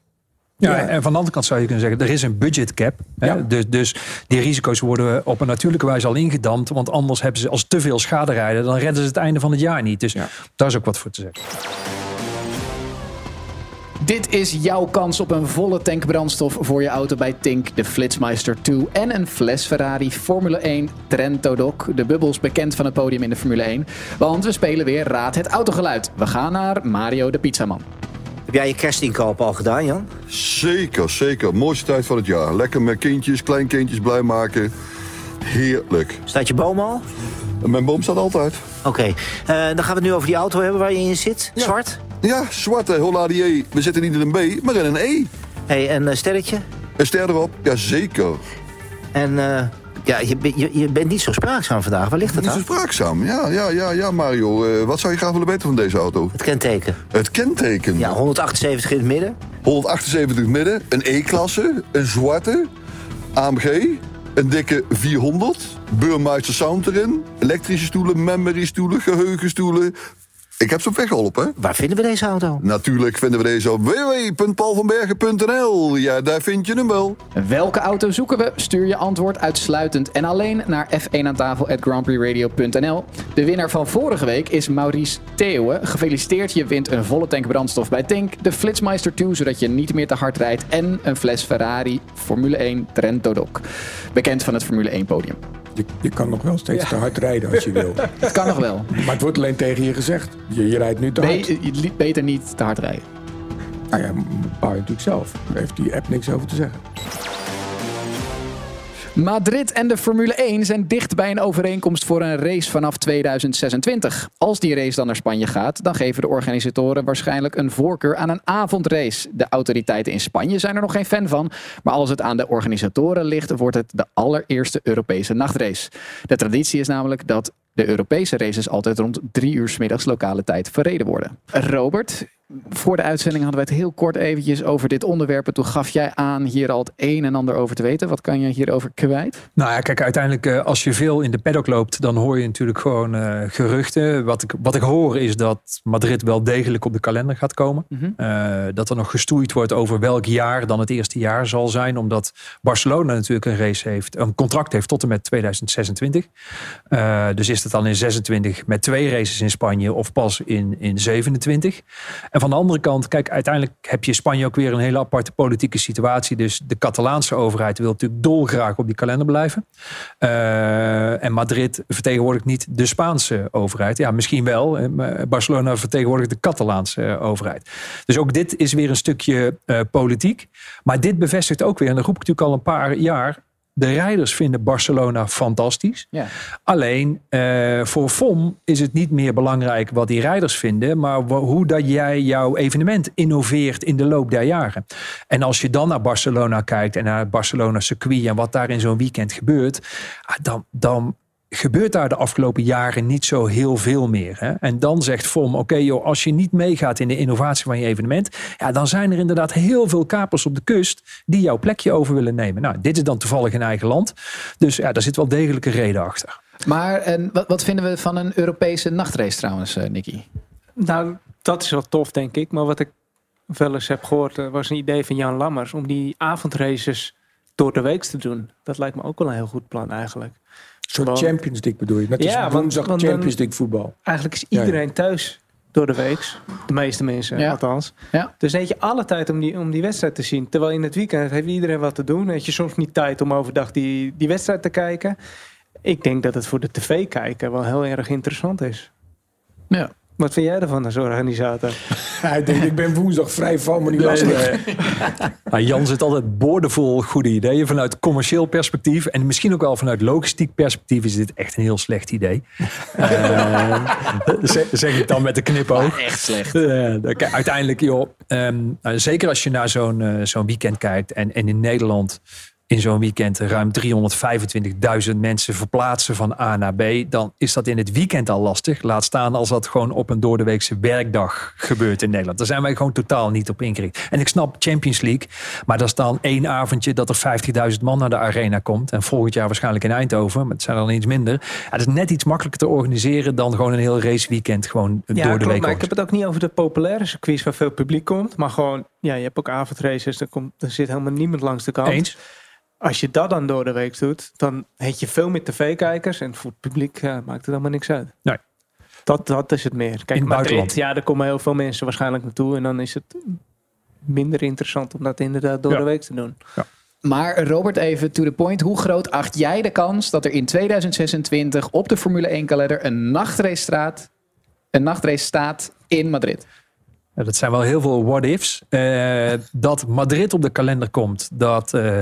Ja, en van de andere kant zou je kunnen zeggen, er is een budget cap. Hè? Ja. Dus, dus die risico's worden op een natuurlijke wijze al ingedampt. Want anders hebben ze als te veel schade rijden, dan redden ze het einde van het jaar niet. Dus daar is ook wat voor te zeggen. Dit is jouw kans op een volle tank brandstof voor je auto bij Tink, de Flitsmeister 2 en een fles Ferrari Formule 1 Trento Doc. De bubbels bekend van het podium in de Formule 1. Want we spelen weer Raad het autogeluid. We gaan naar Mario de Pizzaman. Heb jij je kerstinkoop al gedaan, Jan? Zeker, zeker. Mooiste tijd van het jaar. Lekker met kindjes, kleinkindjes blij maken. Heerlijk. Staat je boom al? Mijn boom staat altijd. Oké, okay. uh, dan gaan we het nu over die auto hebben waar je in zit. Ja. Zwart? Ja, zwart, Honda die We zitten niet in een B, maar in een E. hey, en een uh, sterretje? Een ster erop, ja zeker. En uh, Ja, je, je, je bent niet zo spraakzaam vandaag. Waar ligt het Niet zo aan? spraakzaam. Ja, ja, ja, ja, Mario. Eh, wat zou je graag willen weten van deze auto? Het kenteken. Het kenteken. Ja, 178 in het midden. 178 midden, een E-klasse, een zwarte, AMG, een dikke 400, Burmeister Sound erin, elektrische stoelen, memory stoelen, geheugenstoelen. Ik heb ze op weg geholpen, hè? Waar vinden we deze auto? Natuurlijk vinden we deze op www.paulvanbergen.nl. Ja, daar vind je hem wel. Welke auto zoeken we? Stuur je antwoord uitsluitend en alleen naar f1 aan tafel grandprixradio.nl. De winnaar van vorige week is Maurice Theeuwen. Gefeliciteerd, je wint een volle tank brandstof bij Tink, de Flitsmeister 2, zodat je niet meer te hard rijdt en een fles Ferrari Formule 1 Trento Doc. Bekend van het Formule 1 podium. Je, je kan nog wel steeds Ja. te hard rijden als je wil. Het kan nog wel. Maar het wordt alleen tegen je gezegd. Je, je rijdt nu te hard. Be- je liet beter niet te hard rijden. Nou ja, bepaal je natuurlijk zelf. Daar heeft die app niks over te zeggen. Madrid en de Formule 1 zijn dicht bij een overeenkomst voor een race vanaf 2026. Als die race dan naar Spanje gaat, dan geven de organisatoren waarschijnlijk een voorkeur aan een avondrace. De autoriteiten in Spanje zijn er nog geen fan van, maar als het aan de organisatoren ligt, wordt het de allereerste Europese nachtrace. De traditie is namelijk dat de Europese races altijd rond drie uur 's middags lokale tijd verreden worden. Robert, voor de uitzending hadden we het heel kort eventjes over dit onderwerp. En toen gaf jij aan hier al het een en ander over te weten. Wat kan je hierover kwijt? Nou ja, kijk, uiteindelijk eh, als je veel in de paddock loopt, dan hoor je natuurlijk gewoon eh, geruchten. Wat ik, wat ik hoor is dat Madrid wel degelijk op de kalender gaat komen. Mhm. Eh, dat er nog gestoeid wordt over welk jaar dan het eerste jaar zal zijn. Omdat Barcelona natuurlijk een race heeft, een contract heeft tot en met 2026. Eh, dus is dan in 26 met twee races in Spanje of pas in, in 27. En van de andere kant, kijk, uiteindelijk heb je Spanje ook weer een hele aparte politieke situatie. Dus de Catalaanse overheid wil natuurlijk dolgraag op die kalender blijven. Eh, en Madrid vertegenwoordigt niet de Spaanse overheid. Ja, misschien wel. Barcelona vertegenwoordigt de Catalaanse eh, overheid. Dus ook dit is weer een stukje eh, politiek. Maar dit bevestigt ook weer, en dat roep ik natuurlijk al een paar jaar. De rijders vinden Barcelona fantastisch. Ja. Alleen eh, voor FOM is het niet meer belangrijk wat die rijders vinden, maar hoe dat jij jouw evenement innoveert in de loop der jaren. En als je dan naar Barcelona kijkt en naar het Barcelona circuit en wat daar in zo'n weekend gebeurt, ah, dan, dan gebeurt daar de afgelopen jaren niet zo heel veel meer. Hè? En dan zegt FOM, oké joh, als je niet meegaat in de innovatie van je evenement, ja, dan zijn er inderdaad heel veel kapers op de kust die jouw plekje over willen nemen. Nou, dit is dan toevallig in eigen land. Dus ja, daar zit wel degelijk een reden achter. Maar en wat, wat vinden we van een Europese nachtrace trouwens, eh, Nicky? Nou, dat is wel tof, denk ik. Maar wat ik wel eens heb gehoord, eh, was een idee van Jan Lammers om die avondraces door de week te doen. Dat lijkt me ook wel een heel goed plan eigenlijk. Een soort Champions League bedoel je? Net Ja, als want- woensdag want Champions League voetbal. Eigenlijk is Ja, ja. iedereen thuis door de week. De meeste mensen, Ja. althans. Ja. Dus dan heb je alle tijd om die, om die wedstrijd te zien. Terwijl in het weekend heeft iedereen wat te doen. Dan heb je soms niet tijd om overdag die, die wedstrijd te kijken. Ik denk dat het voor de tv-kijker wel heel erg interessant is. Ja. Wat vind jij ervan als organisator? Hij denkt, ik ben woensdag vrij van, maar niet lastig. Nou, Jan zit altijd boordevol goede ideeën vanuit commercieel perspectief. En misschien ook wel vanuit logistiek perspectief is dit echt een heel slecht idee. Eh, zeg, ik dan met een knipoog. Echt slecht. Eh, uiteindelijk, joh, ehm, nou, zeker als je naar zo'n eh, zo'n weekend kijkt. En, en in Nederland in zo'n weekend ruim 325.000 mensen verplaatsen van A naar B. Dan is dat in het weekend al lastig. Laat staan als dat gewoon op een doordeweekse werkdag gebeurt in Nederland. Daar zijn wij gewoon totaal niet op ingericht. En ik snap Champions League. Maar dat is dan één avondje dat er 50.000 man naar de arena komt. En volgend jaar waarschijnlijk in Eindhoven. Maar het zijn dan iets minder. Ja, dat is net iets makkelijker te organiseren dan gewoon een heel raceweekend gewoon door de klopt, week. maar ik heb het ook niet over de populaire circuits waar veel publiek komt. Maar gewoon, ja, je hebt ook avondraces. Daar, komt, daar zit helemaal niemand langs de kant. Eens. Als je dat dan door de week doet, dan heb je veel meer tv-kijkers. En voor het publiek ja, maakt het helemaal niks uit. Nee. Dat, dat is het meer. Kijk, In het Madrid, buitenland. ja, daar komen heel veel mensen waarschijnlijk naartoe. En dan is het minder interessant om dat inderdaad door Ja. de week te doen. Maar Robert, even to the point. Hoe groot acht jij de kans dat er in 2026 op de Formule 1 kalender een nachtrace, staat, een nachtrace staat in Madrid? Dat zijn wel heel veel what-ifs. Eh, dat Madrid op de kalender komt, dat, eh,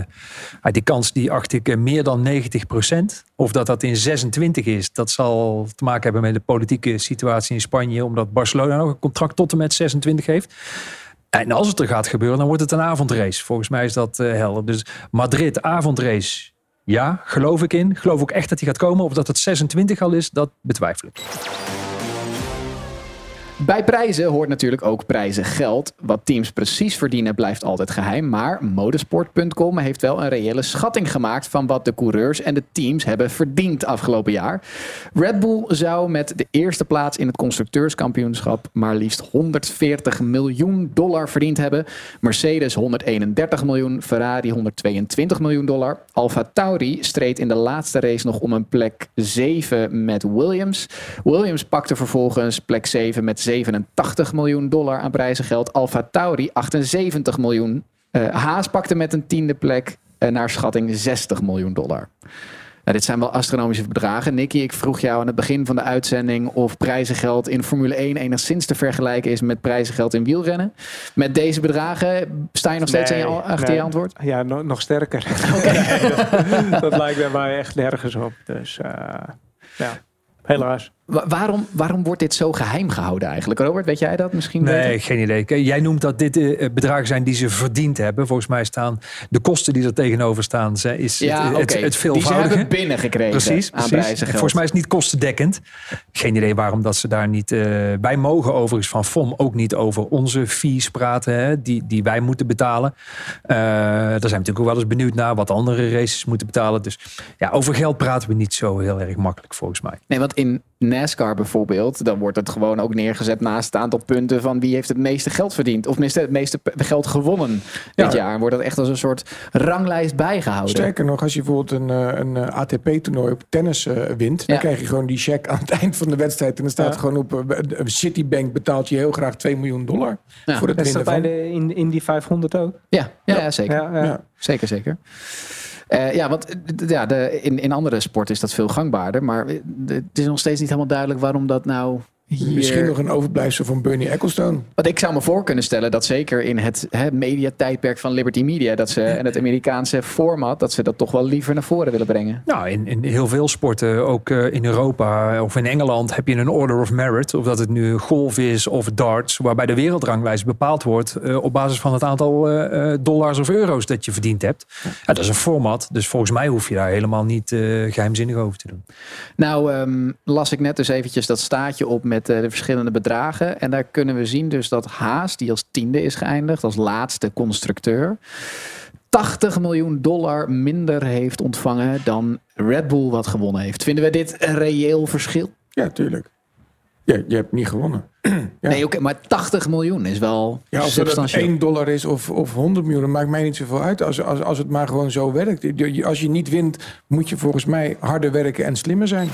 ja, die kans die acht ik eh, meer dan 90% Of dat dat in 26 is, dat zal te maken hebben met de politieke situatie in Spanje. Omdat Barcelona nog een contract tot en met 26 heeft. En als het er gaat gebeuren, dan wordt het een avondrace. Volgens mij is dat helder. Dus Madrid, avondrace. Ja, geloof ik in. Geloof ook echt dat hij gaat komen. Of dat het 26 al is, dat betwijfel ik. Bij prijzen hoort natuurlijk ook prijzen geld. Wat teams precies verdienen blijft altijd geheim. Maar modesport.com heeft wel een reële schatting gemaakt van wat de coureurs en de teams hebben verdiend afgelopen jaar. Red Bull zou met de eerste plaats in het constructeurskampioenschap maar liefst 140 miljoen dollar verdiend hebben. Mercedes 131 miljoen, Ferrari 122 miljoen dollar. Alfa Tauri streed in de laatste race nog om een plek 7 met Williams. Williams pakte vervolgens plek 7 met 87 miljoen dollar aan prijzengeld. Alfa Tauri 78 miljoen. Uh, Haas pakte met een tiende plek uh, naar schatting 60 miljoen dollar. Nou, dit zijn wel astronomische bedragen. Nicky, ik vroeg jou aan het begin van de uitzending of prijzengeld in Formule 1 enigszins te vergelijken is met prijzengeld in wielrennen. Met deze bedragen sta je nog steeds Nee, aan je, achter nee. je antwoord? Ja, no- nog sterker. dat, dat lijkt bij mij echt nergens op. Dus eh, ja, helaas. Wa- waarom, waarom wordt dit zo geheim gehouden eigenlijk? Robert, weet jij dat misschien? Nee, beter? geen idee. Jij noemt dat dit eh, bedragen zijn die ze verdiend hebben. Volgens mij staan de kosten die er tegenover staan, ze- is Ja, het, oké. het, het Die ze veelvoudige. hebben binnengekregen precies, aan precies. volgens mij is het niet kostendekkend. Geen idee waarom dat ze daar niet... eh wij mogen overigens van FOM ook niet over onze fees praten, hè, die, die wij moeten betalen. Eh, daar zijn we natuurlijk ook wel eens benieuwd naar wat andere races moeten betalen. Dus ja, over geld praten we niet zo heel erg makkelijk volgens mij. Nee, want in NASCAR bijvoorbeeld, dan wordt het gewoon ook neergezet naast het aantal punten van wie heeft het meeste geld verdiend. Of tenminste het meeste geld gewonnen dit Ja. jaar. En wordt dat echt als een soort ranglijst bijgehouden. Sterker nog, als je bijvoorbeeld een, eh, een eh, ATP-toernooi op tennis eh, wint, dan krijg je gewoon die check aan het eind van de wedstrijd. En dan staat Ja. gewoon op eh, Citibank betaalt je heel graag 2 miljoen dollar Ja. voor het Is dat winnen bij van. de, in, in die 500 ook? Ja, ja, ja, zeker. Ja, ja. Ja. Zeker, zeker. Eh, ja, want eh, ja, de, in, in andere sporten is dat veel gangbaarder. Maar eh, het is nog steeds niet helemaal duidelijk waarom dat nou hier... Misschien nog een overblijfsel van Bernie Ecclestone. Want ik zou me voor kunnen stellen dat zeker in het hè, mediatijdperk van Liberty Media... Dat ze, en het Amerikaanse format, dat ze dat toch wel liever naar voren willen brengen. Nou, in, in heel veel sporten, ook eh, in Europa of in Engeland, heb je een order of merit. Of dat het nu golf is of darts, waarbij de wereldranglijst bepaald wordt eh, op basis van het aantal eh, dollars of euro's dat je verdiend hebt. Ja, dat is een format, dus volgens mij hoef je daar helemaal niet eh, geheimzinnig over te doen. Nou, ehm, las ik net dus eventjes dat staatje op met eh, de verschillende bedragen. En daar kunnen we zien dus dat Haas, die als tiende is geëindigd, als laatste constructeur, 80 miljoen dollar minder heeft ontvangen dan Red Bull wat gewonnen heeft. Vinden we dit een reëel verschil? Ja, tuurlijk. Ja, je hebt niet gewonnen. Ja. Nee, oké, maar 80 miljoen is wel Ja, of substantieel. 1 dollar is of, of 100 miljoen, dat maakt mij niet zoveel uit. Als, als, als het maar gewoon zo werkt. Als je niet wint, moet je volgens mij harder werken en slimmer zijn.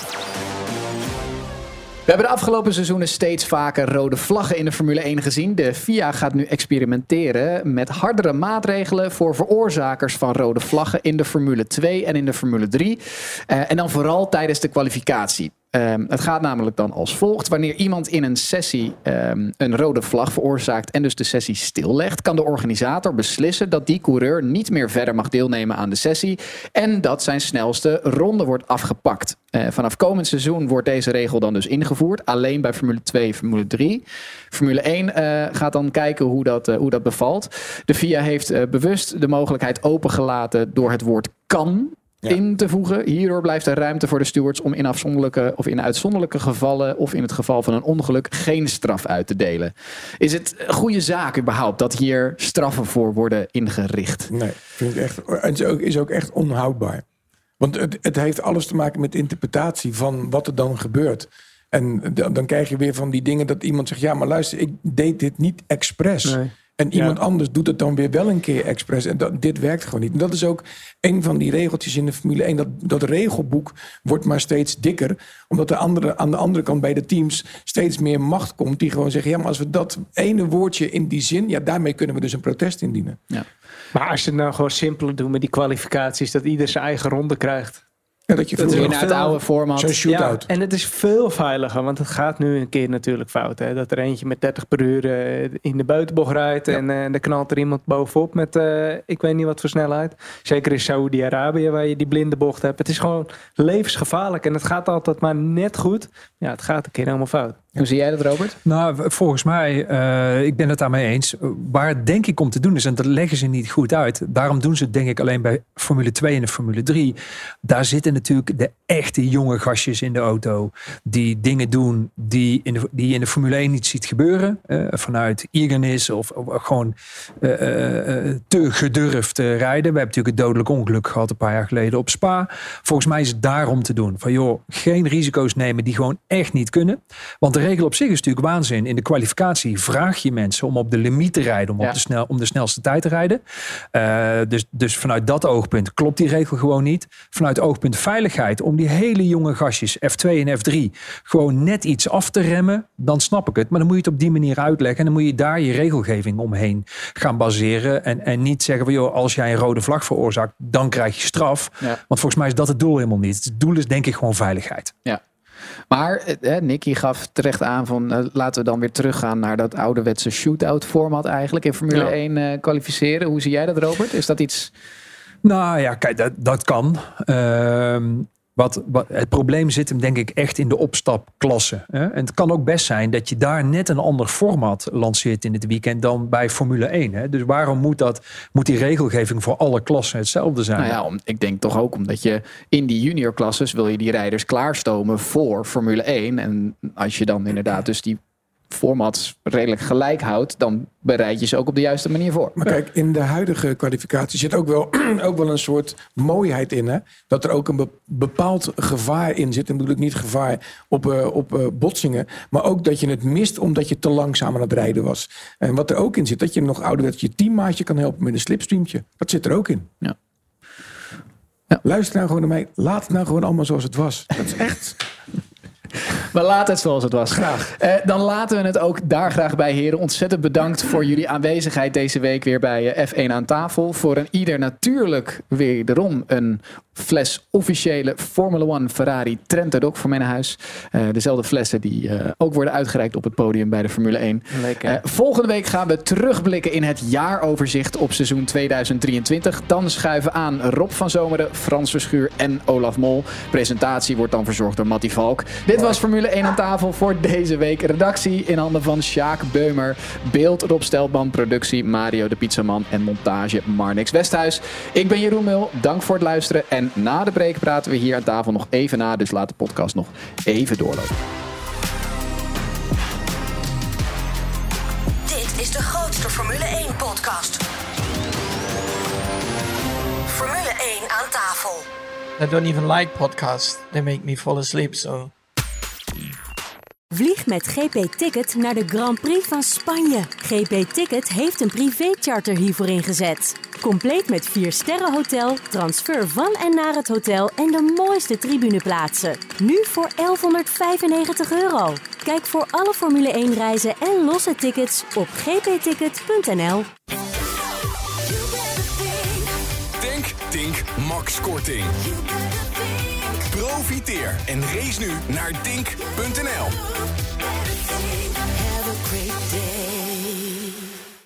We hebben de afgelopen seizoenen steeds vaker rode vlaggen in de Formule 1 gezien. De FIA gaat nu experimenteren met hardere maatregelen voor veroorzakers van rode vlaggen in de Formule 2 en in de Formule 3. Eh, en dan vooral tijdens de kwalificatie. Ehm, het gaat namelijk dan als volgt. Wanneer iemand in een sessie ehm, een rode vlag veroorzaakt en dus de sessie stillegt, kan de organisator beslissen dat die coureur niet meer verder mag deelnemen aan de sessie en dat zijn snelste ronde wordt afgepakt. Eh, vanaf komend seizoen wordt deze regel dan dus ingevoerd, alleen bij Formule 2 en Formule 3. Formule 1 eh, gaat dan kijken hoe dat, eh, hoe dat bevalt. De FIA heeft bewust de mogelijkheid opengelaten door het woord kan in te voegen. Hierdoor blijft er ruimte voor de stewards om in afzonderlijke of in uitzonderlijke gevallen of in het geval van een ongeluk geen straf uit te delen. Is het een goede zaak überhaupt dat hier straffen voor worden ingericht? Nee, vind ik echt. Het is ook, is ook echt onhoudbaar. Want het, het heeft alles te maken met interpretatie van wat er dan gebeurt. En dan, dan krijg je weer van die dingen dat iemand zegt: ja, maar luister, ik deed dit niet expres. Nee. En iemand anders doet het dan weer wel een keer expres. En dat, dit werkt gewoon niet. En dat is ook een van die regeltjes in de Formule 1. Dat, dat regelboek wordt maar steeds dikker. Omdat de andere, aan de andere kant bij de teams steeds meer macht komt. Die gewoon zeggen, ja, maar als we dat ene woordje in die zin... ja, daarmee kunnen we dus een protest indienen. Ja. Maar als je het nou gewoon simpeler doet met die kwalificaties, dat ieder zijn eigen ronde krijgt. Ja, dat je Dat is weer naar het oude format. zo'n shootout. Ja, en het is veel veiliger, want het gaat nu een keer natuurlijk fout. Hè? Dat er eentje met 30 per uur eh, in de buitenbocht rijdt en eh dan knalt er iemand bovenop met eh, ik weet niet wat voor snelheid. Zeker in Saoedi-Arabië waar je die blinde bocht hebt. Het is gewoon levensgevaarlijk en het gaat altijd maar net goed. Ja, het gaat een keer helemaal fout. Hoe zie jij dat, Robert? Nou, volgens mij, eh, ik ben het daarmee eens. Waar het denk ik om te doen is, en dat leggen ze niet goed uit. Daarom doen ze het denk ik alleen bij Formule 2 en de Formule 3. Daar zitten natuurlijk de echte jonge gastjes in de auto. Die dingen doen die, in de, die je in de Formule 1 niet ziet gebeuren. eh, vanuit eagerness of, of gewoon eh, te gedurfd rijden. We hebben natuurlijk het dodelijk ongeluk gehad een paar jaar geleden op Spa. Volgens mij is het daarom te doen. Van joh, geen risico's nemen die gewoon echt niet kunnen. Want de regel op zich is natuurlijk waanzin. In de kwalificatie vraag je mensen om op de limiet te rijden. Om, Ja. op de, snel, om de snelste tijd te rijden. Eh, dus, dus vanuit dat oogpunt klopt die regel gewoon niet. Vanuit oogpunt veiligheid. Om die hele jonge gastjes F2 en F3 gewoon net iets af te remmen. Dan snap ik het. Maar dan moet je het op die manier uitleggen. En dan moet je daar je regelgeving omheen gaan baseren. En, en niet zeggen van joh, als jij een rode vlag veroorzaakt. Dan krijg je straf. Ja. Want volgens mij is dat het doel helemaal niet. Het doel is denk ik gewoon veiligheid. Ja. Maar eh, Nicky gaf terecht aan van eh, laten we dan weer teruggaan naar dat ouderwetse shootout format eigenlijk in Formule Ja. 1 eh, kwalificeren. Hoe zie jij dat Robert? Is dat iets... Nou ja, kijk, dat, dat kan. Ehm, wat, het probleem zit hem denk ik echt in de opstapklasse. Hè? En het kan ook best zijn dat je daar net een ander format lanceert in het weekend dan bij Formule 1. Hè? Dus waarom moet, dat, moet die regelgeving voor alle klassen hetzelfde zijn? Nou ja, ik denk toch ook omdat je in die juniorklasses wil je die rijders klaarstomen voor Formule 1. En als je dan inderdaad dus die formats redelijk gelijk houdt, dan bereid je ze ook op de juiste manier voor. Maar kijk, in de huidige kwalificatie zit ook wel, ook wel een soort mooiheid in. Hè? Dat er ook een be- bepaald gevaar in zit. En bedoel ik niet gevaar op, eh, op eh, botsingen. Maar ook dat je het mist omdat je te langzaam aan het rijden was. En wat er ook in zit, dat je nog ouderwets je teammaatje kan helpen met een slipstreamtje. Dat zit er ook in. Ja. Luister nou gewoon naar mij. Laat het nou gewoon allemaal zoals het was. Dat is echt... Maar laat het zoals het was. Graag. dan laten we het ook daar graag bij, heren. Ontzettend bedankt voor jullie aanwezigheid deze week weer bij eh, F1 aan tafel. Voor een ieder natuurlijk wederom een fles officiële Formula 1 Ferrari Trent ook voor mij naar huis. Eh, dezelfde flessen die eh, ook worden uitgereikt op het podium bij de Formule 1. Lekker. Eh, volgende week gaan we terugblikken in het jaaroverzicht op seizoen 2023. Dan schuiven aan Rob van Zomeren, Frans Verschuur en Olaf Mol. Presentatie wordt dan verzorgd door Mattie Valk. Dit was Formule 1 aan tafel voor deze week. Redactie in handen van Sjaak Beumer. Beeld Rob Steltman. Productie Mario de Pizzaman. En montage Marnix Westhuis. Ik ben Jeroen Mul. Dank voor het luisteren. En na de break praten we hier aan tafel nog even na. Dus laat de podcast nog even doorlopen. Dit is de grootste Formule 1 podcast. Formule 1 aan tafel. I don't even like podcasts. They make me fall asleep, so... Vlieg met GP Ticket naar de Grand Prix van Spanje. GP Ticket heeft een privécharter hiervoor ingezet. Compleet met 4 sterren hotel, transfer van en naar het hotel en de mooiste tribuneplaatsen. Nu voor 1195 euro. Kijk voor alle Formule 1 reizen en losse tickets op gpticket.nl. Denk, Dink, Max Korting. Profiteer en race nu naar dink.nl.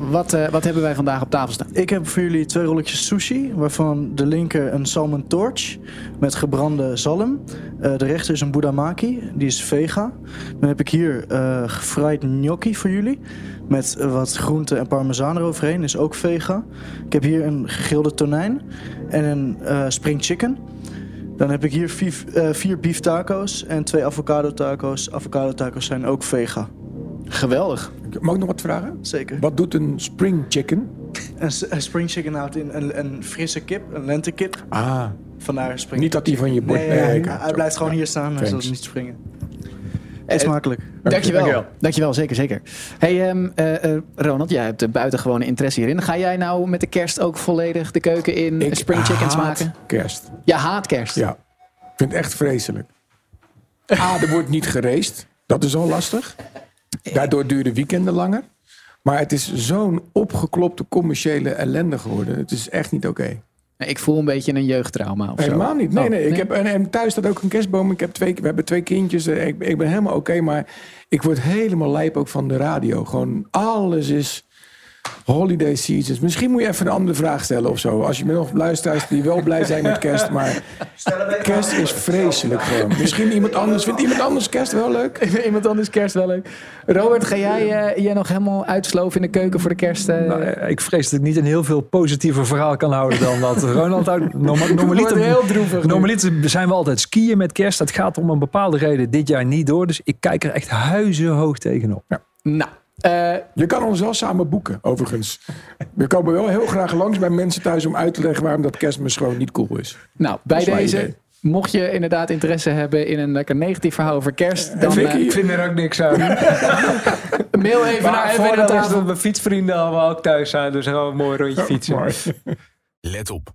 Wat, eh, wat hebben wij vandaag op tafel staan? Ik heb voor jullie twee rolletjes sushi, waarvan de linker een salmon torch met gebrande zalm. Eh, de rechter is een budamaki, die is vega. Dan heb ik hier eh gefried gnocchi voor jullie, met wat groente en parmezaan eroverheen, is ook vega. Ik heb hier een gegrilde tonijn en een spring chicken. Dan heb ik hier vier, vier beef taco's en twee avocado taco's. Avocado taco's zijn ook vega. Geweldig. Mag ik nog wat vragen? Zeker. Wat doet een spring chicken? Een, spring chicken houdt in een, een frisse kip, een lentekip. Ah, Vandaar spring Niet dat die van je bord- Nee, Nee, hij, blijft gewoon hier staan. Hij zal niet springen. Eh, Eet smakelijk. Dankjewel. Dankjewel. Dankjewel, zeker, zeker. Hey, ehm, eh, eh, Ronald, jij hebt een buitengewone interesse hierin. Ga jij nou met de kerst ook volledig de keuken in Ik spring chickens haat maken? kerst. Ja, haat kerst. Ja. Ik vind het echt vreselijk. A, er wordt niet gereest. Dat is al lastig. Daardoor duren weekenden langer. Maar het is zo'n opgeklopte commerciële ellende geworden. Het is echt niet oké. Ik voel een beetje een jeugdtrauma of zo. Helemaal niet. Nee, Oh, nee. Ik heb, en, en thuis staat ook een kerstboom. Ik heb twee, we hebben twee kindjes. Eh, Ik, ik ben helemaal oké. maar ik word helemaal lijp ook van de radio. Gewoon alles is holiday seasons. Misschien moet je even een andere vraag stellen of zo. Als je met nog luisteraars die wel blij zijn met kerst. Maar kerst is vreselijk gewoon. Misschien iemand anders. Vindt iemand anders kerst wel leuk? Iemand anders kerst wel leuk. Robert, ga jij eh, je nog helemaal uitsloven in de keuken voor de kerst? eh? Nou, eh, ik vrees dat ik niet een heel veel positiever verhaal kan houden dan wat Ronald houdt. Norma- Normaliter, heel droevig normaliter zijn we altijd skiën met kerst. Dat gaat om een bepaalde reden dit jaar niet door. Dus ik kijk er echt huizenhoog tegenop. Nou, eh, Je kan ons wel samen boeken, overigens. We komen wel heel graag langs bij mensen thuis om uit te leggen waarom dat kerstmis gewoon niet cool is. nou, bij is deze, idee. mocht je inderdaad interesse hebben in een lekker negatief verhaal over kerst, dan Vicky, eh, Ik vind er ook niks aan. mail even Maar naar even is dat mijn fietsvrienden allemaal ook thuis zijn. Dus gewoon een mooi rondje fietsen. Let op.